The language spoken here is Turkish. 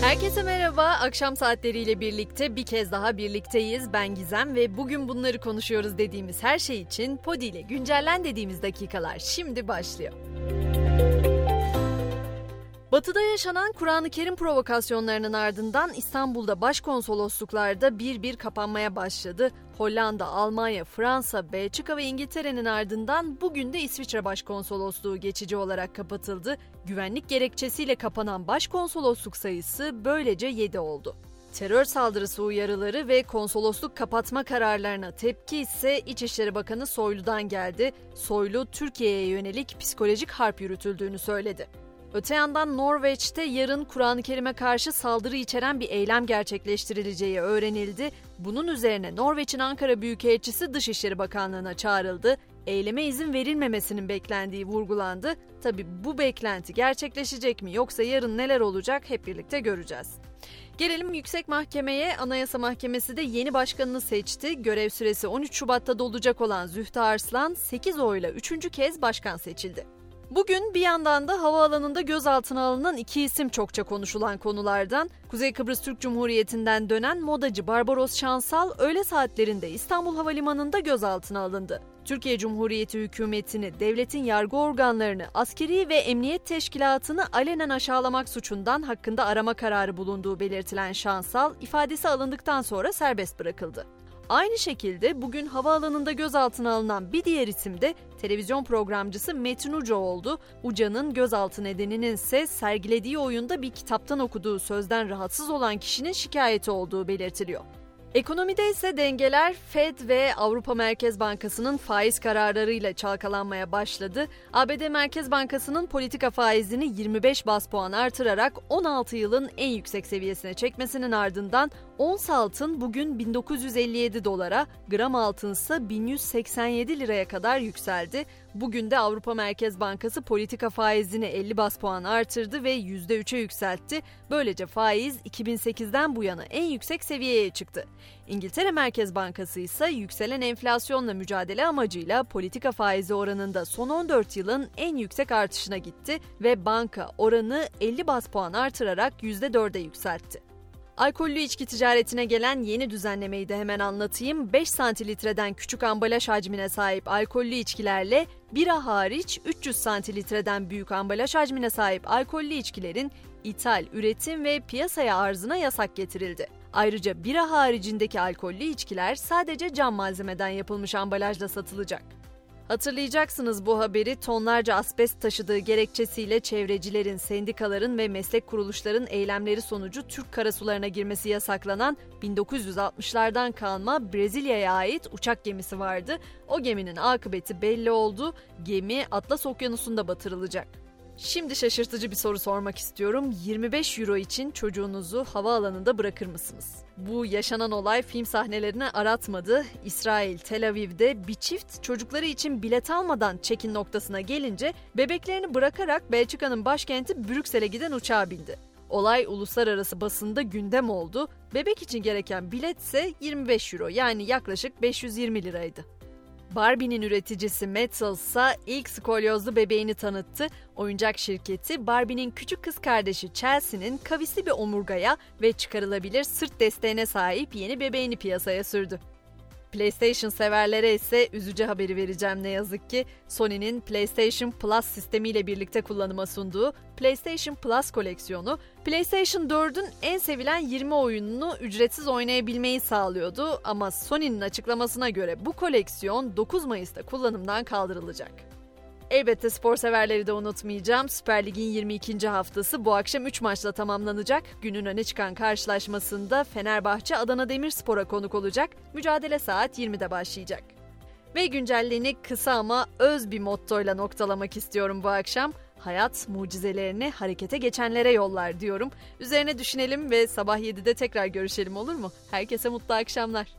Herkese merhaba. Akşam saatleriyle birlikte bir kez daha birlikteyiz. Ben Gizem ve bugün bunları konuşuyoruz dediğimiz her şey için Podi ile güncellen dediğimiz dakikalar şimdi başlıyor. Batı'da yaşanan Kur'an-ı Kerim provokasyonlarının ardından İstanbul'da başkonsolosluklarda bir bir kapanmaya başladı. Hollanda, Almanya, Fransa, Belçika ve İngiltere'nin ardından bugün de İsviçre Başkonsolosluğu geçici olarak kapatıldı. Güvenlik gerekçesiyle kapanan başkonsolosluk sayısı böylece 7 oldu. Terör saldırısı uyarıları ve konsolosluk kapatma kararlarına tepki ise İçişleri Bakanı Soylu'dan geldi. Soylu, Türkiye'ye yönelik psikolojik harp yürütüldüğünü söyledi. Öte yandan Norveç'te yarın Kur'an-ı Kerim'e karşı saldırı içeren bir eylem gerçekleştirileceği öğrenildi. Bunun üzerine Norveç'in Ankara Büyükelçisi Dışişleri Bakanlığı'na çağrıldı. Eyleme izin verilmemesinin beklendiği vurgulandı. Tabi bu beklenti gerçekleşecek mi yoksa yarın neler olacak hep birlikte göreceğiz. Gelelim Yüksek Mahkeme'ye. Anayasa Mahkemesi de yeni başkanını seçti. Görev süresi 13 Şubat'ta dolacak olan Zühtü Arslan 8 oyla 3. kez başkan seçildi. Bugün bir yandan da havaalanında gözaltına alınan iki isim çokça konuşulan konulardan. Kuzey Kıbrıs Türk Cumhuriyeti'nden dönen modacı Barbaros Şansal öğle saatlerinde İstanbul Havalimanı'nda gözaltına alındı. Türkiye Cumhuriyeti hükümetini, devletin yargı organlarını, askeri ve emniyet teşkilatını alenen aşağılamak suçundan hakkında arama kararı bulunduğu belirtilen Şansal, ifadesi alındıktan sonra serbest bırakıldı. Aynı şekilde bugün havaalanında gözaltına alınan bir diğer isim de televizyon programcısı Metin Uca oldu. Uca'nın gözaltı nedeninin ise sergilediği oyunda bir kitaptan okuduğu sözden rahatsız olan kişinin şikayeti olduğu belirtiliyor. Ekonomide ise dengeler Fed ve Avrupa Merkez Bankası'nın faiz kararlarıyla çalkalanmaya başladı. ABD Merkez Bankası'nın politika faizini 25 bas puan artırarak 16 yılın en yüksek seviyesine çekmesinin ardından ons altın bugün 1957 dolara, gram altın ise 1187 liraya kadar yükseldi. Bugün de Avrupa Merkez Bankası politika faizini 50 bas puan artırdı ve %3'e yükseltti. Böylece faiz 2008'den bu yana en yüksek seviyeye çıktı. İngiltere Merkez Bankası ise yükselen enflasyonla mücadele amacıyla politika faizi oranında son 14 yılın en yüksek artışına gitti ve banka oranı 50 bas puan artırarak %4'e yükseltti. Alkollü içki ticaretine gelen yeni düzenlemeyi de hemen anlatayım. 5 santilitreden küçük ambalaj hacmine sahip alkollü içkilerle bira hariç 300 santilitreden büyük ambalaj hacmine sahip alkollü içkilerin ithal, üretim ve piyasaya arzına yasak getirildi. Ayrıca bira haricindeki alkollü içkiler sadece cam malzemeden yapılmış ambalajla satılacak. Hatırlayacaksınız bu haberi tonlarca asbest taşıdığı gerekçesiyle çevrecilerin, sendikaların ve meslek kuruluşların eylemleri sonucu Türk karasularına girmesi yasaklanan 1960'lardan kalma Brezilya'ya ait uçak gemisi vardı. O geminin akıbeti belli oldu. Gemi Atlas Okyanusu'nda batırılacak. Şimdi şaşırtıcı bir soru sormak istiyorum. 25 euro için çocuğunuzu havaalanında bırakır mısınız? Bu yaşanan olay film sahnelerini aratmadı. İsrail, Tel Aviv'de bir çift çocukları için bilet almadan çekin noktasına gelince bebeklerini bırakarak Belçika'nın başkenti Brüksel'e giden uçağa bindi. Olay uluslararası basında gündem oldu. Bebek için gereken bilet ise 25 euro yani yaklaşık 520 liraydı. Barbie'nin üreticisi Mattel ise ilk skolyozlu bebeğini tanıttı. Oyuncak şirketi Barbie'nin küçük kız kardeşi Chelsea'nin kavisli bir omurgaya ve çıkarılabilir sırt desteğine sahip yeni bebeğini piyasaya sürdü. PlayStation severlere ise üzücü haberi vereceğim ne yazık ki. Sony'nin PlayStation Plus sistemiyle birlikte kullanıma sunduğu PlayStation Plus koleksiyonu, PlayStation 4'ün en sevilen 20 oyununu ücretsiz oynayabilmeyi sağlıyordu ama Sony'nin açıklamasına göre bu koleksiyon 9 Mayıs'ta kullanımdan kaldırılacak. Elbette spor severleri de unutmayacağım. Süper Lig'in 22. haftası bu akşam 3 maçla tamamlanacak. Günün öne çıkan karşılaşmasında Fenerbahçe Adana Demirspor'a konuk olacak. Mücadele saat 20'de başlayacak. Ve güncelliğini kısa ama öz bir mottoyla noktalamak istiyorum bu akşam. Hayat mucizelerini harekete geçenlere yollar diyorum. Üzerine düşünelim ve sabah 7'de tekrar görüşelim olur mu? Herkese mutlu akşamlar.